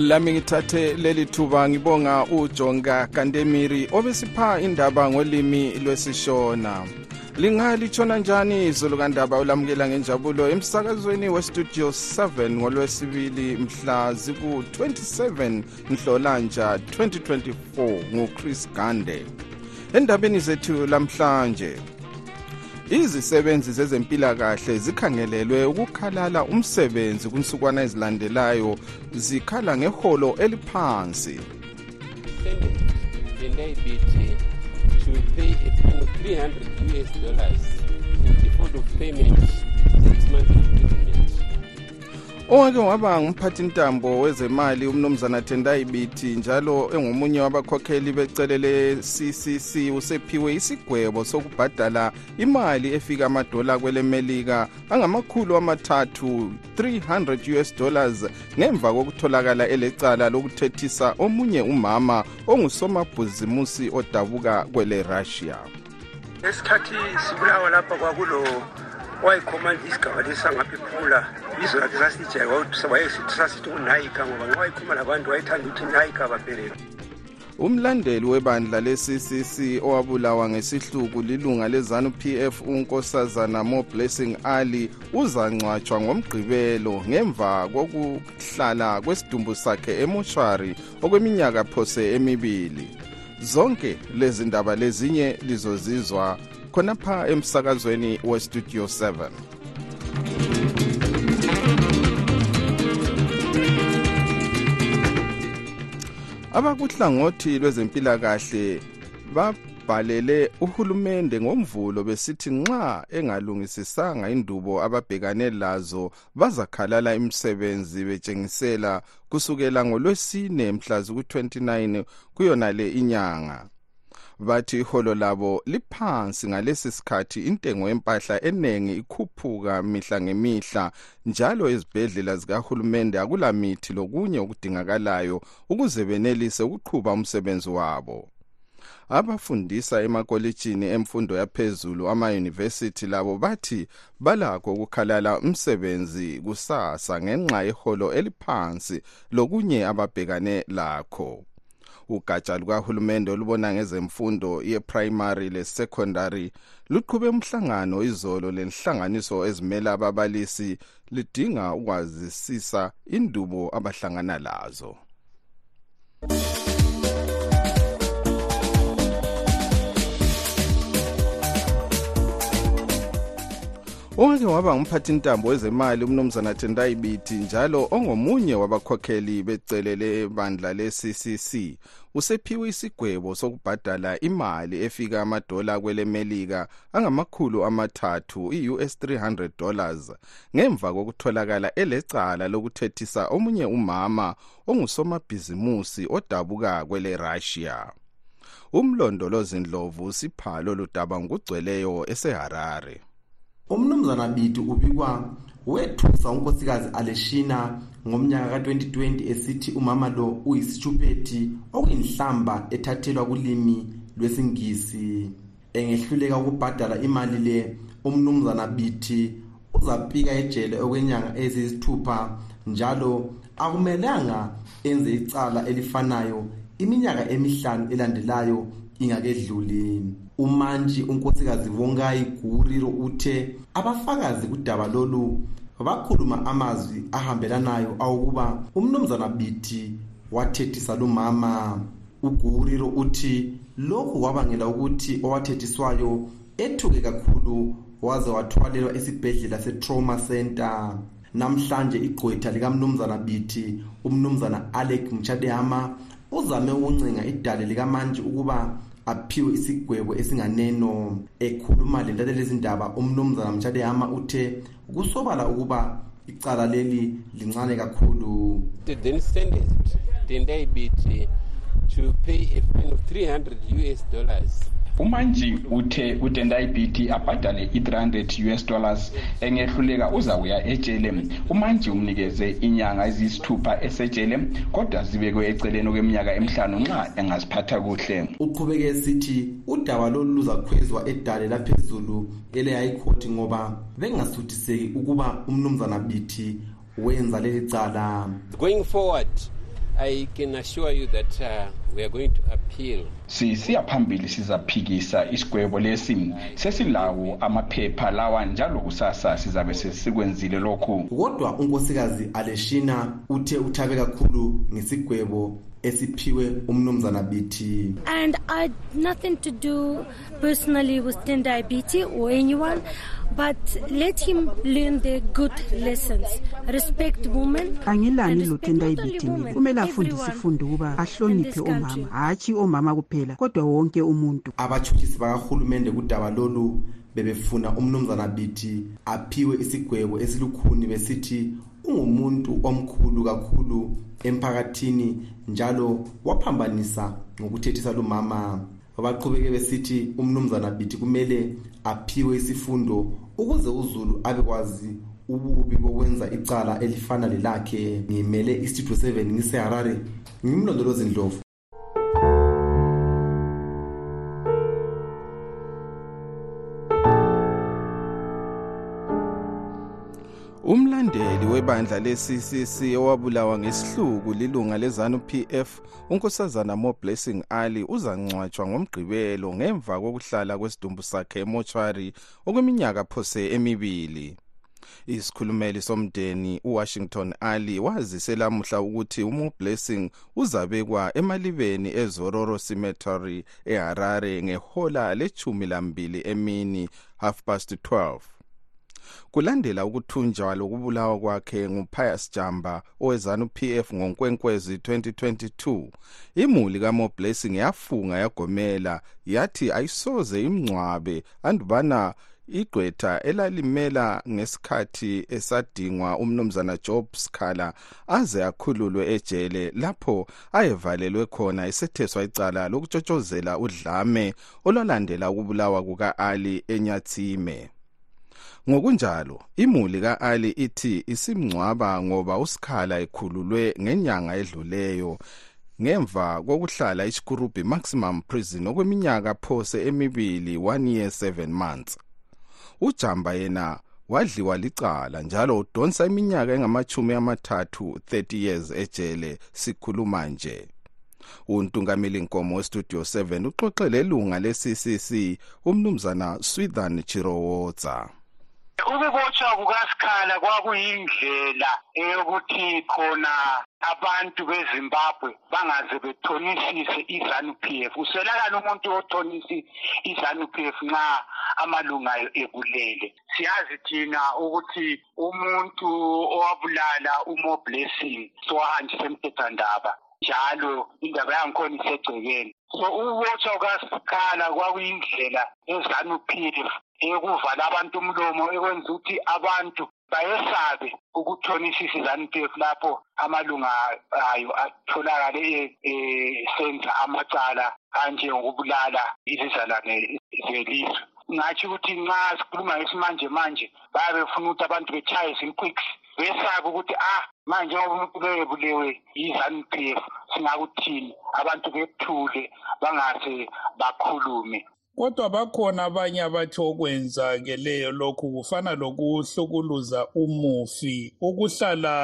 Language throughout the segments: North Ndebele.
lami ngithathe leli thuba ngibonga ujonga kantemiri obesipha indaba ngolimi lwesishona lingalitshona njani izulu kandaba ulamukela ngenjabulo emsakazweni westudio 7 ngolwesibili mhla ziku-27 nhlolanja 2024 nguchris gande endabeni zethu lamhlanje izisebenzi zezempilakahle zikhangelelwe ukukhalala umsebenzi kunsukwana ezilandelayo zikhala ngeholo eliphansi owake waba ngumphathintambo wezemali umnumzana tendai bithi njalo engomunye wabakhokheli becele le-ccc usephiwe isigwebo sokubhadala imali efika amadola kwelemelika angamakhulu amathathu 300 us dollars ngemva kokutholakala elecala lokuthethisa omunye umama ongusomabhuzimusi odabuka kwele-russia ngesikhathi sibulawa lapha kwakulo wayikhomanda isigaba lesi angapha iphula izwe lakhe sasijayeka ukuthi wayesithi sasithi unayika ngoba nxa wayikhuluma labantu wayethanda ukuthi nayika babeleka umlandeli webandla le-ccc owabulawa ngesihluku lilunga lezanu p f unkosazana mo blessing ali uzangcwatshwa ngomgqibelo ngemva kokuhlala kwesidumbu sakhe emushwari okweminyaka phose emibili zonke lezi ndaba lezinye lizozizwa khonapha emsakazweni westudio 7 abakuhlangothi lwezempilakahle babhalele uhulumende ngomvulo besithi nxa engalungisisanga indubo ababhekane lazo bazakhalala imisebenzi betshengisela kusukela ngolwesine mhla ziku-29 kuyona le inyanga bathi iholo labo liphansi ngalesi sikhathi intengo yempahla eningi ikhuphuka mihla ngemihla njalo ezibhedlela zikahulumende akulamithi lokunye okudingakalayo ukuze benelise ukuqhuba umsebenzi wabo abafundisa emakolitshini emfundo yaphezulu amayunivesithi labo bathi balakho ukukhalala umsebenzi kusasa ngenxa yeholo eliphansi lokunye ababhekane lakho ugatsha lukahulumende olubona ngezemfundo yeprimary lesecondary luqhube umhlangano izolo lenhlanganiso ezimela ababalisi lidinga ukwazisisa indubo abahlangana lazo owake waba ngumphathintambo wezemali umnumzana tendai bithi njalo ongomunye wabakhokheli becele lebandla le-ccc usephiwe isigwebo sokubhadala imali efika amadola kwelemelika angamakhulu amathathu i-us 300 dollars ngemva kokutholakala elecala lokuthethisa omunye umama ongusomabhizimusi odabuka kwele russia umlondolozi ndlovu siphalo ludaba ngokugcweleyo eseharare umnumzana bidu ubikwa wethusa unkosikazi aleshina ngomnyaka ka-2020 esithi umama lo uyisitshuphethi okuyinhlamba ethathelwa kulimi lwesingisi engehluleka ukubhadala imali le umnumzana bithi uzapika ejele okwenyanga eziyisithupha njalo akumelanga enze icala elifanayo iminyaka emihlanu elandelayo ingakedluli umantshi unkosikazi vonkayi guriro uthe abafakazi kudaba lolu bakhuluma amazwi ahambelanayo awokuba umnumzana bithi wathethisa lumama uguwuriro uthi lokhu kwabangela ukuthi owathethiswayo ethuke kakhulu waze wathwalelwa esibhedlela se-trauma center namhlanje igqwetha likamnumzana bithi umnumzana alec mtshadehama uzame ukuncenga idale likamantshi ukuba aphiwe isigwebo esinganeno ekhuluma lentathelezindaba umnumzana mtshadehama uthe kusobala ukuba icala leli lincane kakhulu they then sentenced tendai bithi to pay a fine of 300 us dollars umanji uthe utendai biti abhadale i-300 us dollars engehluleka uzakuya ejele umanji umnikeze inyanga eziyisithupha esejele kodwa zibekwe eceleni okweminyaka emihlanu nxa engaziphatha kuhle uqhubeke esithi udaba lolu luzakhwezwa edale laphezulu ele hayikhoti ngoba bengasuthiseki ukuba umnumzana bithi wenza leli cala going forward I can assure you that uh, we are going to appeal. Sisiya phambili sizaphikisa isigwebo lesi sesilawo amaphepha lawa njalo kusasa sizabe sesikwenzile lokhu. Kodwa unkosikazi Aleshina uthe uthabe kakhulu ngesigwebo esiphiwe umnumzana bithi. And I nothing to do personally with thin diabetes or anyone, but let him learn the good lessons. Respect women. Angilani lo thin diabetes mina. Kumele afundise ifundo ukuba ahloniphe omama, hatshi omama kuphela, kodwa wonke umuntu. Abatshutshisi bakahulumende kudaba lolu bebefuna umnumzana bithi aphiwe isigwebo esilukhuni besithi ungumuntu omkhulu kakhulu emphakathini njalo waphambanisa ngokuthethisa lumama Baqhubeke besithi umnumzana Bithi kumele aphiwe isifundo ukuze uzulu abekwazi ububi bokwenza icala elifana lelakhe ngimele istudio 7 ngiseharare ngimlondolozi ndlovu umlandeli webandla le-ccc owabulawa ngesihluku lilunga lezanu-pf unkosazana more blessing ali uzangcwatshwa ngomgqibelo ngemva kokuhlala kwesidumbu sakhe emochwari okweminyaka phose emibili isikhulumeli somndeni uwashington ali wazise lamuhla ukuthi umublessing uzabekwa emalibeni ezororo cemetery eharare ngehola lechumi lambili emini half past 12 kulandela ukuthunjwa lokubulawa kwakhe ngupius jamba owezanu pf ngonkwenkwezi 2022 imuli kamoblessing yafunga yagomela yathi ayisoze imngcwabe andubana igqwetha elalimela ngesikhathi esadingwa umnumzana job sikhala aze akhululwe ejele lapho ayevalelwe khona esetheswa icala lokutshotshozela udlame olwalandela ukubulawa kuka-ali enyatsime ngokunjalo imuli ka-ali ithi isimngcwaba ngoba usikhala ekhululwe ngenyanga edluleyo ngemva kokuhlala ishikurubhi maximum prison okweminyaka phose emibili 1 year 7 months ujamba yena wadliwa licala njalo udonsa iminyaka engamachumi amathathu 30 years ejele sikhuluma nje untungameli nkomo westudio 7 uxoxe lelunga le-ccc umnumzana swithan chirowotsa ukubotshwa kukasikhala kwakuyindlela eyokuthi khona abantu bezimbabwe bangaze bethonisise izanu p f uswelakani umuntu othonisi izanu p f nxa amalungayo ebulele siyazi thina ukuthi umuntu owabulala umoblessing sowahanjisa emthethwandaba njalo indaba yangikhona isegcekeni so ukubotshwa kwasikhala kwakuyindlela ezanuphile eyokuvala abantu umlomo ekwenza ukuthi abantu bayesabe ukuthonisisa iZanu-P F lapho amalunga ayo atholakale esenza e, amacala anjengokubulala izizalwane zelizwe ngatsho ukuthi nxa sikhuluma ngesimanje manje bayabe befuna ukuthi abantu betshaye zimquicks besabe ukuthi ah manje umuntu loyo ebulewe yi-zanu p f singakuthini abantu bethule bangase bakhulume kodwa bakhona abanye abathi okwenzakeleyo lokhu kufana lokuhlukuluza umufi ukuhlala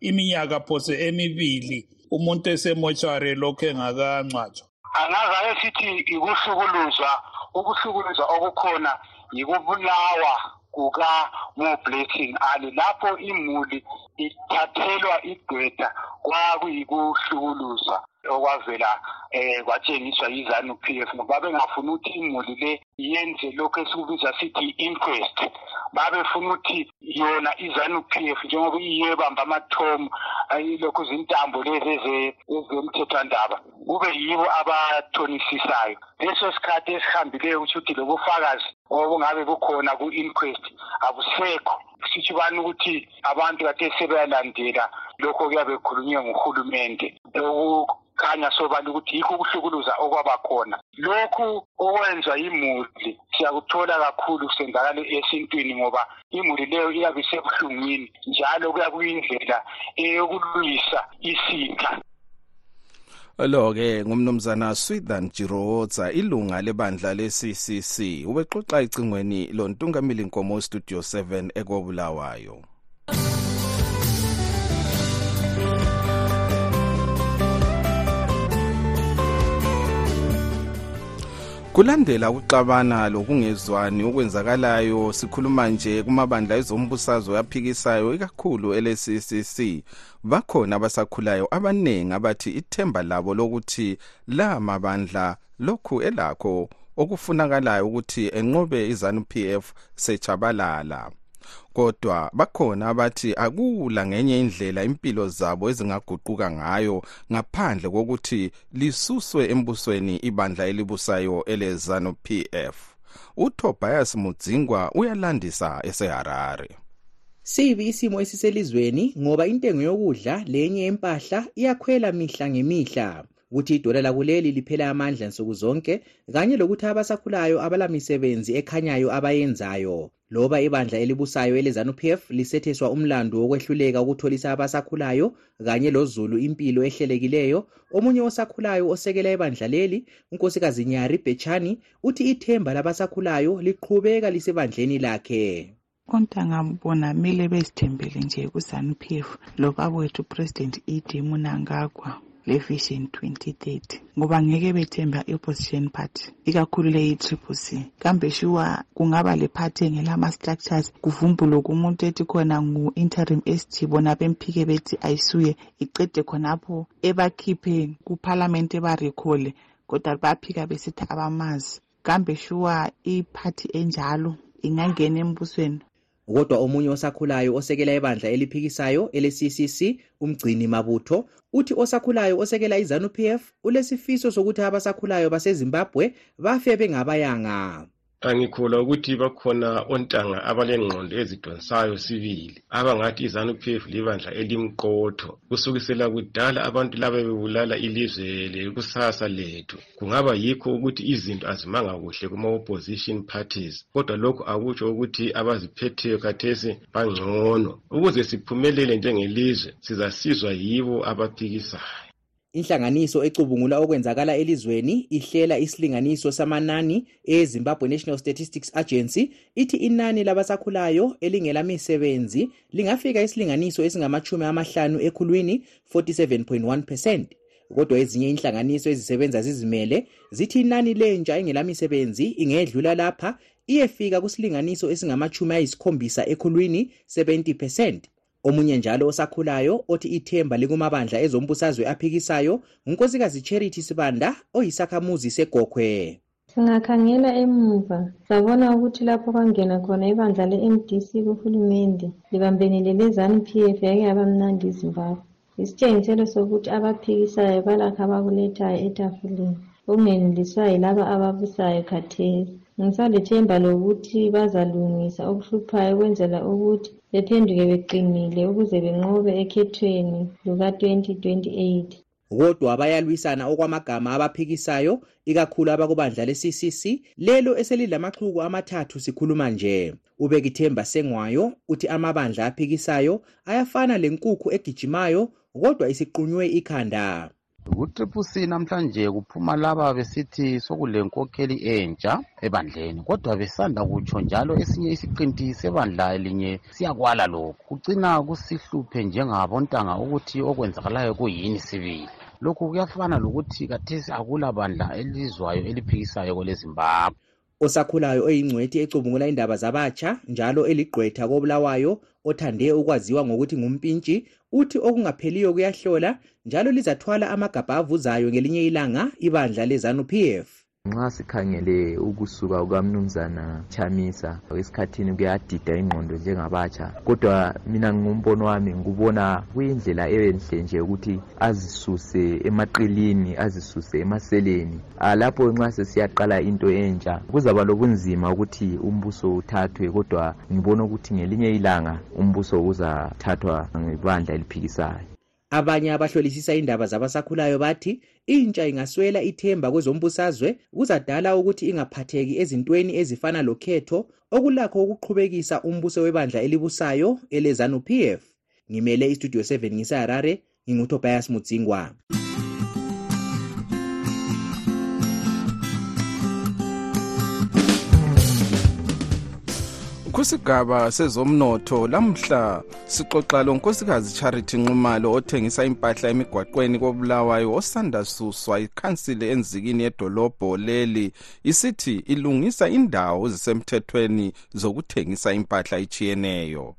iminyaka phose emibili umuntu esemotshware lokhu engakangcwatshwa angaze ayesithi yikuhlukuluzwa ukuhlukuluzwa okukhona yikubulawa kukamoblessing ali lapho imuli ithathelwa igweda kwakuyikuhlukuluzwa okwavela eh kwatshengiswa yizanu p f ngoba bengafuni ukuthi imuli le yenze lokhu esikubiza sithi inquest babefuna ukuthi yona izanu p f njengoba iyiyo ebamba amathomu ayilokhu zintambo lezi ezemthethwandaba kube yibo abathonisisisayo leso sikhathi esihambileyo kutsho ukuthi lobufakazi obungabe bukhona ku-inquest abusekho sitsho bani ukuthi abantu kade sebeyalandela lokho kuyabe kukhulunywe nguhulumente kukhanya sobala ukuthi yikho ukuhlukuluza okwaba khona lokhu okwenzwa imuli siyakuthola kakhulu kusenzakala esintwini ngoba imuli leyo iyabe isebuhlungwini njalo kuya kuyindlela eyokulwisa isitha lo-ke ngumnumzana swithan jiroza ilunga lebandla le-ccc ubexoxa ecingweni lontungamili nkomo studio 7 ekobulawayo kulandela ukuxabana lokungezwani okwenzakalayo sikhuluma nje kumabandla ezombusazwe aphikisayo ikakhulu ele-ccc bakhona abasakhulayo abaningi abathi ithemba labo lokuthi la mabandla lokhu elakho okufunakalayo ukuthi enqobe izanu p f setshabalala kodwa bakhona abathi akula ngenye indlela impilo zabo ezingaguquka ngayo ngaphandle kokuthi lisuswe embusweni ibandla elibusayo elezanu p f utobias mudzingwa uyalandisa eseharare Sibi isimo esiselizweni ngoba intengo yokudla lenye yempahla iyakhwela mihla ngemihla. Ukuthi idola lakuleli liphela amandla nsuku zonke kanye lokuthi abasakhulayo abalamisebenzi ekhanyayo abayenzayo. Loba ibandla elibusayo eleZanu PF lisetheswa umlandu wokwehluleka ukutholisa abasakhulayo kanye lozulu impilo ehlelekileyo, omunye osakhulayo osekela ibandla leli, uNkosikazi Nyari Bhetshani, uthi ithemba labasakhulayo liqhubeka lisebandleni lakhe. Ontanga bona mele bezithembele nje kuZanu-P F lobabwethu President ED Mnangagwa leVision 2030 ngoba ngeke bethemba i-opposition party ikakhulu leyi i-triple c kambe shuwa kungaba lephathi engelama-structures kuvumbuluke umuntu ethi khona ngu-interim sg bona bemphike bethi ayisuye iqede khonapho ebakhiphe kuphalamende ebarekhole kodwa baphika besithi abamazi kambe shuwa iphathi enjalo ingangena embusweni kodwa omunye osakhulayo osekela ibandla eliphikisayo ele-ccc umgcini mabutho uthi osakhulayo osekela izanup f ulesifiso sokuthi abasakhulayo basezimbabwe bafe bengabayanga angikholwa ukuthi bakhona ontanga abalengqondo ezidonsayo sibili abangathi izanup f libandla elimqotho kusukisela kudala abantu laba bebulala ilizwe lekusasa lethu kungaba yikho ukuthi izinto azimanga kuhle kuma-opposition parties kodwa lokhu akutsho ukuthi abaziphetheyo khathesi bangcono ukuze siphumelele njengelizwe sizasizwa yibo abaphikisayo inhlanganiso ecubungula okwenzakala elizweni ihlela isilinganiso samanani ezimbabwe national statistics agency ithi inani labasakhulayo elingelamisebenzi lingafika isilinganiso esingamachumi amahlanu ekhulwini 47.1 percent kodwa ezinye inhlanganiso ezisebenza zizimele zithi inani lentsha engelamisebenzi ingedlula lapha iyefika kusilinganiso esingamatshumi ayisikhombisa ekhulwini 70 percent omunye njalo osakhulayo othi ithemba likumabandla ezombusazwe aphikisayo ngunkosikazi charity sibanda oyisakhamuzi segokhwe Singakhangela emuva sabona ukuthi lapho kwangena khona ibandla le-MDC kuhulumende libambene lelezanu PF yake yabamnandi iZimbabwe. Yisitshengiselo sokuthi abaphikisayo balakho abakulethayo etafuleni okungeneliswa yilaba ababusayo khathesi. Ngisalethemba lokuthi bazalungisa okuhluphayo ukwenzela ukuthi bephenduke beqinile ukuze benqobe ekhethweni luka-2028. kodwa bayalwisana okwamagama abaphikisayo ikakhulu abakubandla le-ccc lelo eselilamaxuku amathathu sikhuluma nje ubekithemba sengwayo uthi amabandla aphikisayo ayafana lenkukhu egijimayo kodwa isiqunywe ikhanda kutriple c namhlanje kuphuma laba besithi sokulenkokheli entsha ebandleni kodwa besanda kutsho njalo esinye isiqinti sebandla elinye siyakwala lokhu kucina kusihluphe njengabontanga ukuthi okwenzakalayo kuyini sibili lokhu kuyafana lokuthi kathesi akula bandla elizwayo eliphikisayo kwelezimbabwe osakhulayo oyingcwethi ecubungula indaba zabatsha njalo eligqwetha kobulawayo othande ukwaziwa ngokuthi ngumpintshi uthi okungapheliyo kuyahlola njalo lizathwala amagabha avuzayo ngelinye ilanga ibandla lezanu p f nxa sikhangele ukusuka kukamnumzana chamisa esikhathini kuyadida ingqondo njengabatsha kodwa mina ngumbono wami ngikubona kuyindlela enhle nje ukuthi azisuse emaqilini azisuse emaseleni ah, lapho nxa sesiyaqala into entsha kuzaba lobunzima ukuthi umbuso uthathwe kodwa ngibona ukuthi ngelinye ilanga umbuso uzathathwa ngebandla eliphikisayo Abanye abahlolisisa indaba zabasakhulayo bathi intsha ingaswela ithemba kwezombusazwe kuzadala ukuthi ingaphatheki ezintweni ezifana lokhetho okulakho ukuqhubekisa umbuso webandla elibusayo elezanu PF. Ngimele istudio 7 ngiseHarare nginguTobias Mudzingwa. kusigaba sezomnotho lamhla sixoxa lo nkosikazi charity nxumalo othengisa impahla emigwaqweni kobulawayo osanda suswa ikhansili enzikini yedolobho leli isithi ilungisa indawo zisemthethweni zokuthengisa impahla itshiyeneyo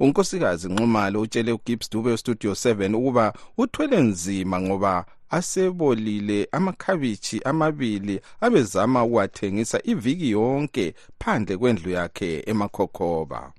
unkosikazi nxumalo utshele ugibbs dube studio 7 ukuba uthwele nzima ngoba asebolile amakhabishi amabili abezama ukuwathengisa iviki yonke phandle kwendlu yakhe emakhokhoba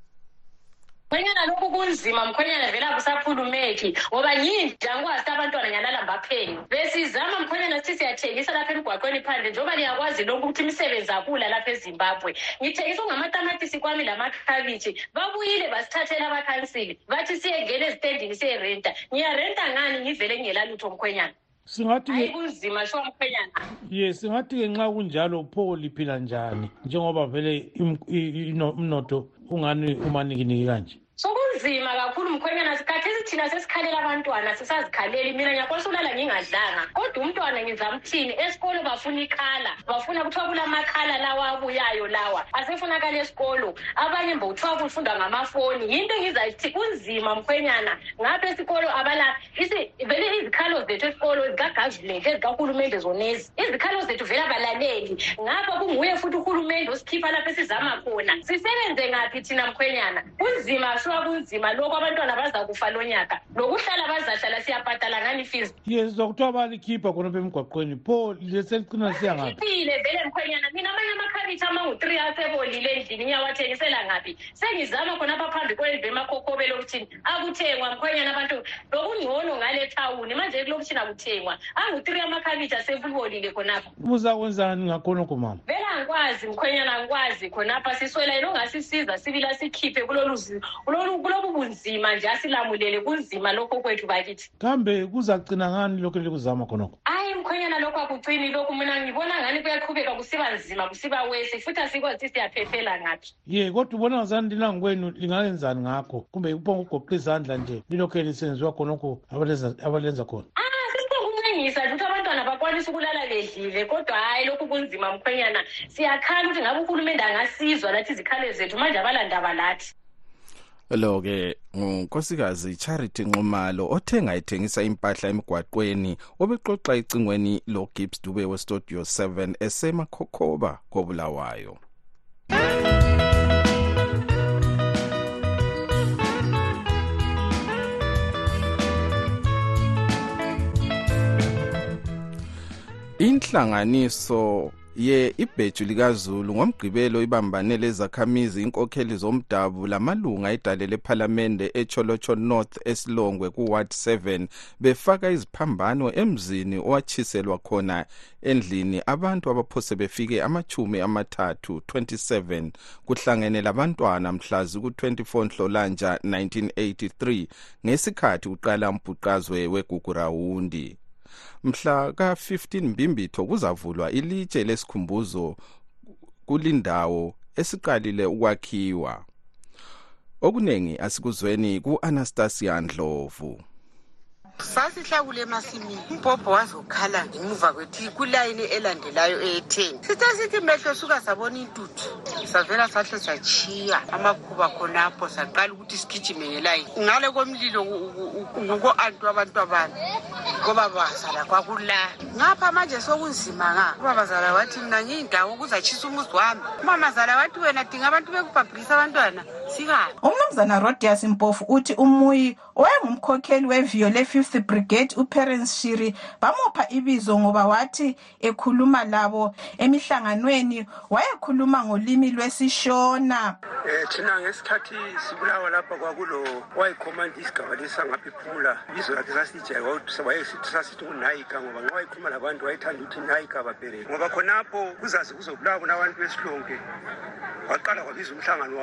mkhwenyana lokhu kunzima mkhwenyana vele akusakhulumeki ngoba yinja ngikwazi abantwana ngiyanalamba apheni besizama mkhwenyana sithi siyathengisa lapha emgwaqweni phandle njengoba niyakwazi lokhu ukuthi imisebenzi akula lapha ezimbabwe ngithengisa ungamatamatisi kwami lamakhabithi babuyile basithathela abakhansili bathi siyengena ezitendini siyerenta ngiyarenta ngani ngivele ngingelalutho mkhwenyana singathi kunzima sho mkhwenyana ye singathi-ke nxa kunjalo pho liphila njani njengoba vele umnotho ungani umanikiniki kanje sokunzima kakhulu mkhwenyana sikhathi esithina sesikhalela abantwana sisazikhaleli mina ngiyakwanisa ukulala ngingadlanga kodwa umntwana ngizamthini esikolo bafuna ikhala bafuna kuthiwa kulamakhala lawa abuyayo lawa asefunakala esikolo abanye mbo kuthiwa kufundwa ngamafoni yinto engizayisithi kunzima mkhwenyana ngapha esikolo abala vele izikhalo zethu esikolo zikagavulet ezikahulumende zonezi izikhalo zethu vele abalaleli ngapha kunguye futhi uhulumende osikhipha lapho esizama khona sisebenze ngaphi thina mkhwenyana kunzima suka kunzima lokhu abantwana bazakufa lo nyaka lokuhlala bazahlala siyabhadala ngani fizi yezwa kuthiwa balikhipha khona bemgwaqweni pho leselicina lisiya ngaphile vele mkhwenyana mina amanye amakhabithi amangu-three asebolile endlini ngiyawathengisela ngaphi sengizama khonapha phambi kwendlu emakhokhobela okuthini akuthengwa mkhwenyana abantu lokungcono ngale thawuni manje kulokutshina kuthengwa angu-three amakhabitha sekubolile khonapho muzakwenzani ngakhonokho mama vele angikwazi mkhwenyana angikwazi khonapha siswela yena ongasisiza sibila sikhiphe kulobu bunzima nje asilamulele kunzima lokho kwethu bakithi kambe kuzacina ngani lokho likuzama khonokho hayi mkhwenyana lokho akucini lokhu mina ngibona ngani kuyaqhubeka kusiba nzima kusiba wesi futhi asikwazi ukuthi siyaphephela ngaphi ye kodwa ubona ngazani lilango kwenu lingakenzani ngakho kumbe kuphonga ukugoqa izandla nje lilokhu elisenziwa khonokho abalenza khona kulungisa ukuthi abantwana bakwanisa ukulala bedlile kodwa hhayi lokhu kunzima mkhwenyana siyakhala ukuthi ngabe uhulumende angasizwa lathi izikhalo zethu manje abalandaba lathi lo ke ngunkosikazi charity nxumalo othenga ethengisa impahla emigwaqweni obexoxa ecingweni logibs dube westudio 7 esemakhokhoba kobulawayo inhlanganiso ye ibheju likazulu ngomgqibelo ibambane lezakhamizi inkokheli zomdabu lamalunga edale lephalamende echolotsho north esilongwe kuward 7 befaka iziphambano emzini owatshiselwa khona endlini abantu abaphose befike amachumi amathathu 27 kuhlangene labantwana mhla ziku-24 nhlolanja 1983 ngesikhathi kuqala umbhuqazwe wegugurawundi mhla ka-15 mbimbitho kuzavulwa ilitshe lesikhumbuzo kulindawo esiqalile ukwakhiwa okuningi asikuzweni ku-anastasia ndlovu sasihla kule masimini umbhobho wazokhala ngemuva kwethi kulayini elandelayo eyetheni sithe sithi mehlo suka sabona intuthu savela sahle sachiya amakhuba khonapho saqala ukuthi sigijime ngelayini ngale komlilo kuko-antu abantu abami kobabazala kwakula ngapha manje sokunzima nga ubabazala wathi mna ngiyindawo kuzatshisa umuzi wami umamazala wathi wena dinga abantu bekubhabhilisa abantwana sikabi umnumzana rodias mpofu uthi umuyi owayengumkhokheli weViolet Fifth Brigade uPerence Shiri bamupha ibizo ngoba wathi ekhuluma labo emihlanganweni wayekhuluma ngolimi lwesiShona. Eh thina ngesikhathi sibulawa lapha kwakulo wayecommand isigaba lesa ngapha iphumula ibizo lakhe sasijaya wayesithi sasithi uNayika ngoba nxa wayekhuluma labantu wayethanda ukuthi Nayika babhele ngoba khonapho kuzazi kuzobulawa bona abantu besilonke waqala kwabiza umhlangano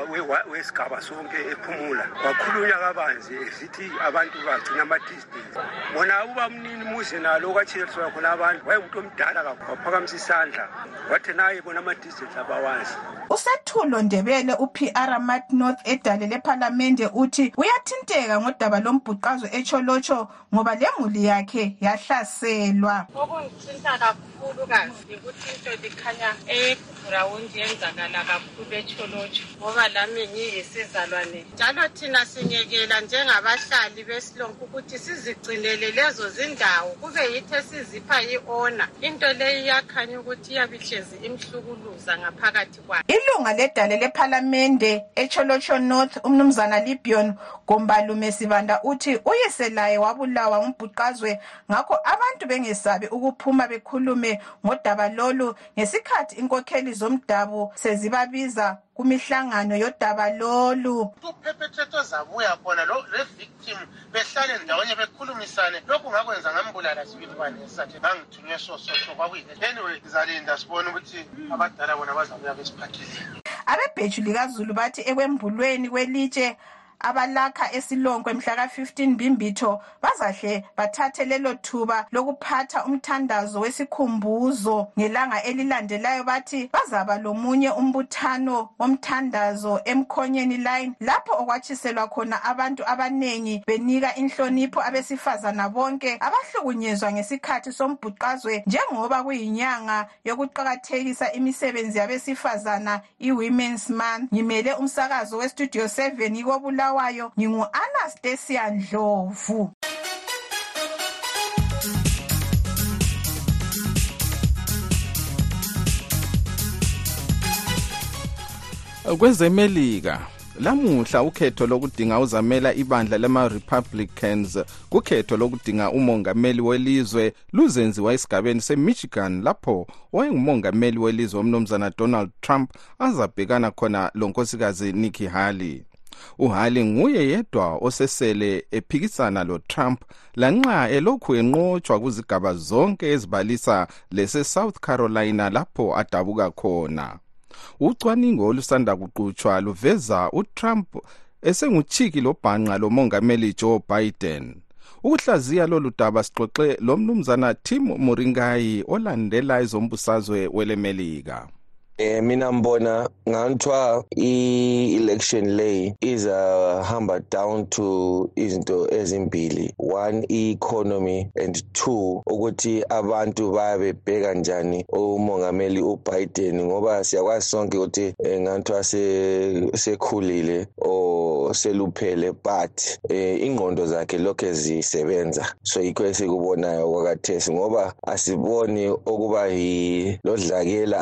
wesigaba sonke ephumula wakhulunywa kabanzi esithi abantu bagcina ama-distance bona uba mnini muze nalo okwatshileliswa khona abantu wayengumuntu omdala kakhulu waphakamisa isandla wathi naye bona ama-distance abawazi usethulo ndebele upr mat north edale lephalamende uthi uyathinteka ngodaba lombhuqazo etsholotsho ngoba lemuli yakhe yahlaselwa okungithinta kakhulu kazi yikuthi into likhanya egurawundi yenzakala kakhulu etsholotsho ngoba lami ngiyisizalwane njalo thina sinyekela njengabahlali besilonke ukuthi sizigcinele lezo zindawo kube yithi esizipha i-ona into leyi iyakhanya ukuthi iyabihlezi imhlukuluza ngaphakathi ilunga ledale lephalamende echolotsho north umnumzana libion gombalume sibanda uthi uyise laye wabulawa ngumbhuqazwe ngakho abantu bengesabi ukuphuma bekhulume ngodaba lolu ngesikhathi inkokheli zomdabu sezibabiza kumihlangano yodaba lolu kuphephethetho zabuya khona le-victim behlale ndawonye bekhulumisane lokhu ngakwenza ngambulala sibili kwanesathi ngesososo kwakuyini anyway ngizalinda sibone ukuthi abadala bona bazabuya besiphathile abebhetshu likazulu bathi ekwembulweni kwelitshe abalakha esilonkwe mhla ka-15 mbimbitho bazahle bathathe lelo thuba lokuphatha umthandazo wesikhumbuzo ngelanga elilandelayo bathi bazaba lomunye umbuthano womthandazo emkhonyeni line lapho okwatshi kubuyiselwa khona abantu abanengi benika inhlonipho abesifazana bonke abahlukunyezwa ngesikhathi sombhuqazwe njengoba kuyinyanga yokuqakathekisa imisebenzi yabesifazana i-women's month ngimele umsakazo westudio 7 ikobulawayo ngingu-anastasia ndlovu kwezemelika lamuhla ukhetho lokudinga uzamela ibandla lama-republicans kukhetho lokudinga umongameli welizwe luzenziwa esigabeni semichigan lapho owayengumongameli welizwe umnumzana donald trump azabhekana khona lonkosikazi nikki halley uhali nguye yedwa osesele ephikisana lotrump lanxa elokhu enqotshwa kuzigaba zonke ezibalisa lesesouth carolina lapho adabuka khona ucwaningo olusanda kuqutshwa luveza utrump esenguchiki lobhanqa lomongameli joe biden ukuhlaziya lolu daba sixoxe lo mnumzana tim muringayi olandela ezombusazwe welemelika Eh mina mbona nganthiwa i-election lay izahamba down to izinto ezimbili one i-economy and two ukuthi abantu bayabe bebheka njani umongameli ubiden ngoba siyakwazi sonke ukuthi um nganthiwa sekhulile or seluphele but um ingqondo zakhe lokhe zisebenza so yikho esikubonayo kwakathesi ngoba asiboni okuba yilodlakela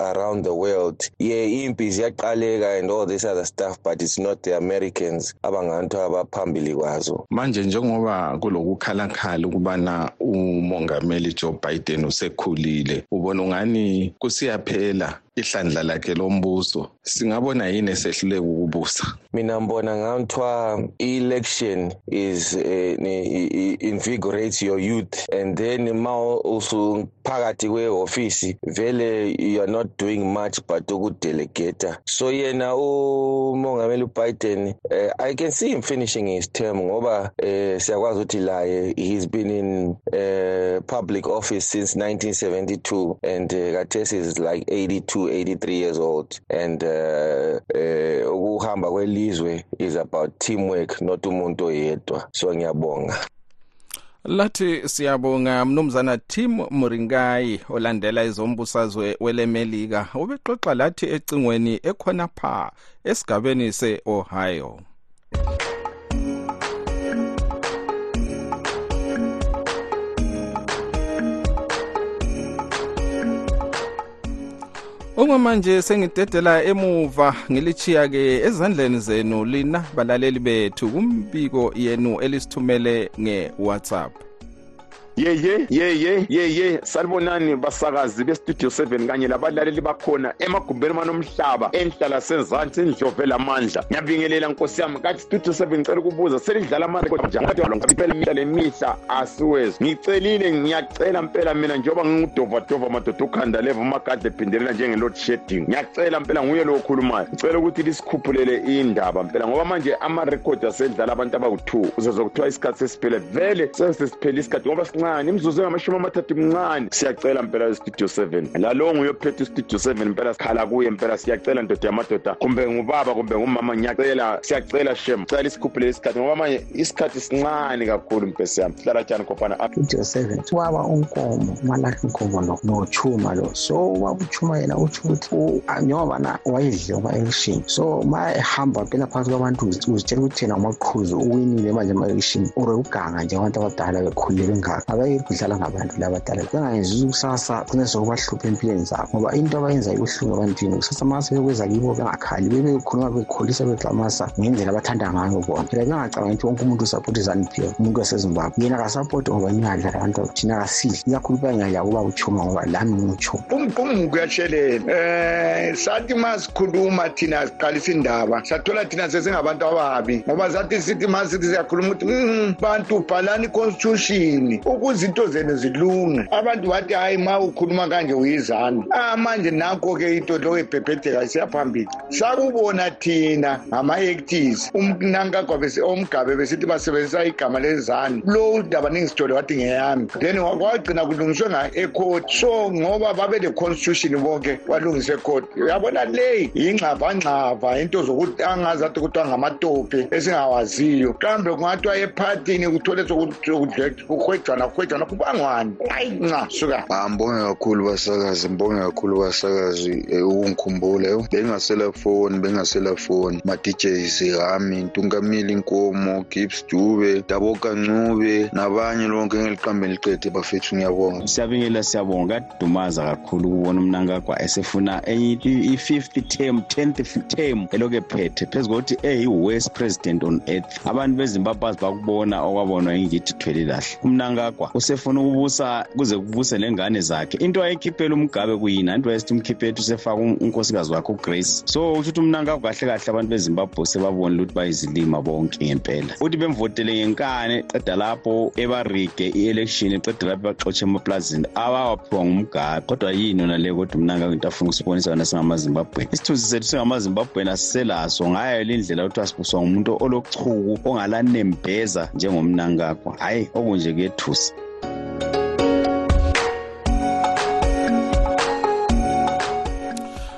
around the world ye impi ziyaqaleka and all this other stuff but it's not the americans abangantu abaphambili kwazo manje njengoba kulokukhalakhala ukubana umongameli joe biden usekhulile ubona ungani kusiyaphela ihlandla lakhe lombuso singabona yini esehluleka ukubusa mina mbona nganthiwa i-election is uh, invigorates your youth and then ma usu phakathi kwehofisi vele you are not doing much but ukudelegeta so yena umongameli ubiden uh, i can see him finishing his term ngoba uh, siyakwazi ukuthi laye he's been in uh, public office since 1972 and uh, kathesi is like 82 83 years old and uh, uh, ukuhamba kwelizwe is about teamwork not umuntu oyedwa so ngiyabonga lathi siyabonga mnumzana tim muringayi olandela ezombusazwe welemelika ubexoxa lathi ecingweni ekhonapha esigabeni se-ohio okwamanje sengidedela emuva ngilichiya-ke ezandleni zenu lina balaleli bethu kumbiko yenu elisithumele nge-whatsapp yeye yeye yeye salibonani basakazi bestudio 7 kanye labalaleli bakhona emagumbeni manomhlaba enhlala senzansi indlove lamandla ngiyabingelela nkosi yami kade Studio 7 ngicela ukubuza selidlala manje kodwa njani kodwa lo ngicela imihla lemihla asiwezi ngicelile ngiyacela impela mina njengoba ngingudova dova madoda ukhanda leva umagadle phindelela njenge load shedding ngiyacela impela nguye lo okhulumayo ngicela ukuthi lisikhuphulele indaba impela ngoba manje ama record asedlala abantu abawu2 uzezokuthiwa isikhathi sesiphele vele sesesiphele isikhathi ngoba sincane imzuzu engamashumi amathathu mncane siyacela impela Studio 7 lalo nguye ophethe iStudio 7 impela sikhala kuye impela siyacela ndoda yamadoda kumbe ngubaba kumbe ngumama ngiyacela siyacela shem cela isikhuphule isikhathi ngoba manje isikhathi sincane kakhulu mpesi yami sihlala tshani khophana Studio 7 waba unkomo malaki inkomo lo nochuma lo so wabuchuma yena utsho ukuthi njengoba na wayedle uba elishini so uma ehamba phela phakathi kwabantu uzitshela ukuthi yena umaqhuzu uwinile manje emalishini or uganga nje abantu abadala bekhulile bengaka abayekudlala ngabo abantu labadala kuyona ngezuza ukusasa cine sokubahlupha empilweni zabo ngoba into abayenza ibuhlungu abantwini kusasa ma sebekweza kibo bengakhali bebekhuluma bekholisa begxamasa ngendlela abathanda ngayo bona phela bengacabangi ukuthi wonke umuntu usapoti zaniphiwe umuntu wasezimbabwe yena kasapoti ngoba ingadla labantu thina kasidli ikakhulu bayingadla kuba uchuma ngoba lami ngiwuchuma umgqumuko uyatshelela um eh, sathi mas sikhuluma thina siqalisa indaba sathola thina sesingabantu ababi ngoba zathi sithi ma sithi siyakhuluma ukuthi mm, bantu bhalani iconstitution ukuze into zenu zilunge abantu bathi hayi ma ukhuluma kanje uyizani ah manje nanko-ke into lo ebhebhedeka isiyaphambili sakubona thina ngama-actis umnankagwabe omgabe besithi basebenzisa igama lezani lo udaba ningisithole wathi ngeyami then kwagcina kulungiswe nga-ecourt so ngoba babe le-constitution bonke kwalungiswe ecourt uyabona leyi yingxavangxava into zokuthi angazi athi kuthiwa ngamatopi esingawaziyo kambe kungathiwa ephathini kuthole sokuhwejwana kuhwejwana kubangwani ayi nca suka ah, mbonge kakhulu basakazi mbonge kakhulu basakazi eh, ukungikhumbula yo bengasela foni bengasela foni ma-djs hami ntungamile inkomo gips dube daboka ncube nabanye lonke ngeliqambe liqede bafethu ngiyabonga siyabingela siyabonga kudumaza kakhulu ukubona umnankagwa esefuna enye i-fifth term tenth term elokhu ephethe phezu kokuthi eyi-worst president on earth abantu bezimbabwe bazi bakubona okwabonwa yingithi thwele lahle umnankagwa usefuna ukubusa kuze kubuse lengane zakhe into ayikhiphela umgabe kuyini anti wayesithi umkhiphela usefaka um-, unkosikazi wakhe ugrace so usho ukuthi umnankagwa kahle kahle abantu bezimbabwe sebabonile ukuthi bayizilima bonke ngempela futhi bemvotele ngenkani eqeda lapho ebarige i-election eqeda lapho baxotshe emaplazini abawaphiwa ngumgaqo kodwa yini yona le kodwa mnanga kwinto afuna ukusibonisa yona singamazimbabweni isithunzi sethu singamazimbabweni asiselaso ngayo lindlela kuthiwa sibuswa ngumuntu olochuku ongalanembeza njengomnankakho hhayi okunje kuyethusa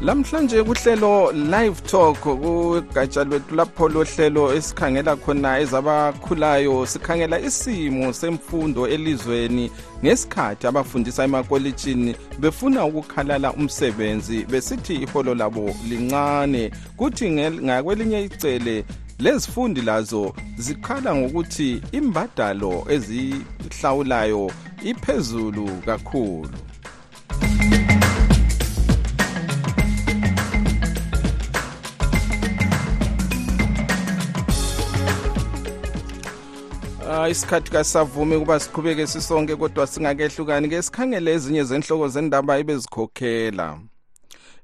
lamhlanje kuhlelo live talk kugatsha lwethu lapho lohlelo esikhangela khona ezabakhulayo sikhangela isimo semfundo elizweni ngesikhathi abafundisa emakolitshini befuna ukukhalala umsebenzi besithi iholo labo lincane kuthi ngakwelinye icele lezifundi lazo zikhala ngokuthi imbadalo ezihlawulayo iphezulu kakhulu Ah, isikhathi kasavumi ukuba siqhubeke sisonke kodwa singakehlukani ke sikhangele ezinye zenhloko zendaba ebezikhokhela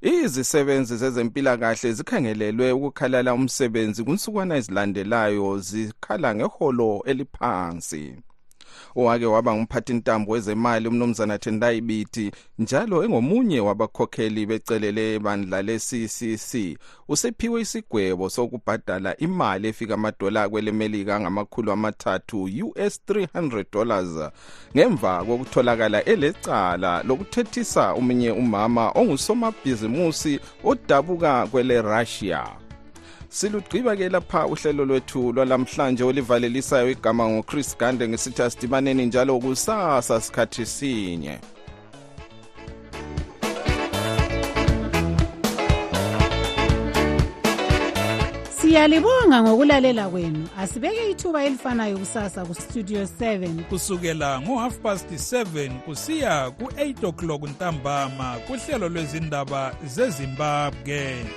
izisebenzi zezempilakahle zikhangelelwe ukukhalala umsebenzi kunsukwana ezilandelayo zikhala ngeholo eliphansi owake waba ngumphathintambo wezemali umnumzana Tendai Biti njalo engomunye wabakhokheli becelele bandla leCCC usephiwe isigwebo sokubhadala imali efika amadola kwelemelika ngamakhulu amathathu US 300 dollars ngemva kokutholakala elecala lokuthethisa umunye umama ongusomabhizimusi odabuka kwele Russia silugqiba-ke lapha uhlelo lwethu lwalamhlanje olivalelisayo igama nguchris gande ngisithi asidibaneni njalo kusasa sikhathi sinye siyalibonga ngokulalela kwenu asibeke ithuba elifanayo kusasa kustudio 7 kusukela ngo-half past 7 kusiya ku-8 o'clock ntambama kuhlelo lwezindaba zezimbabwe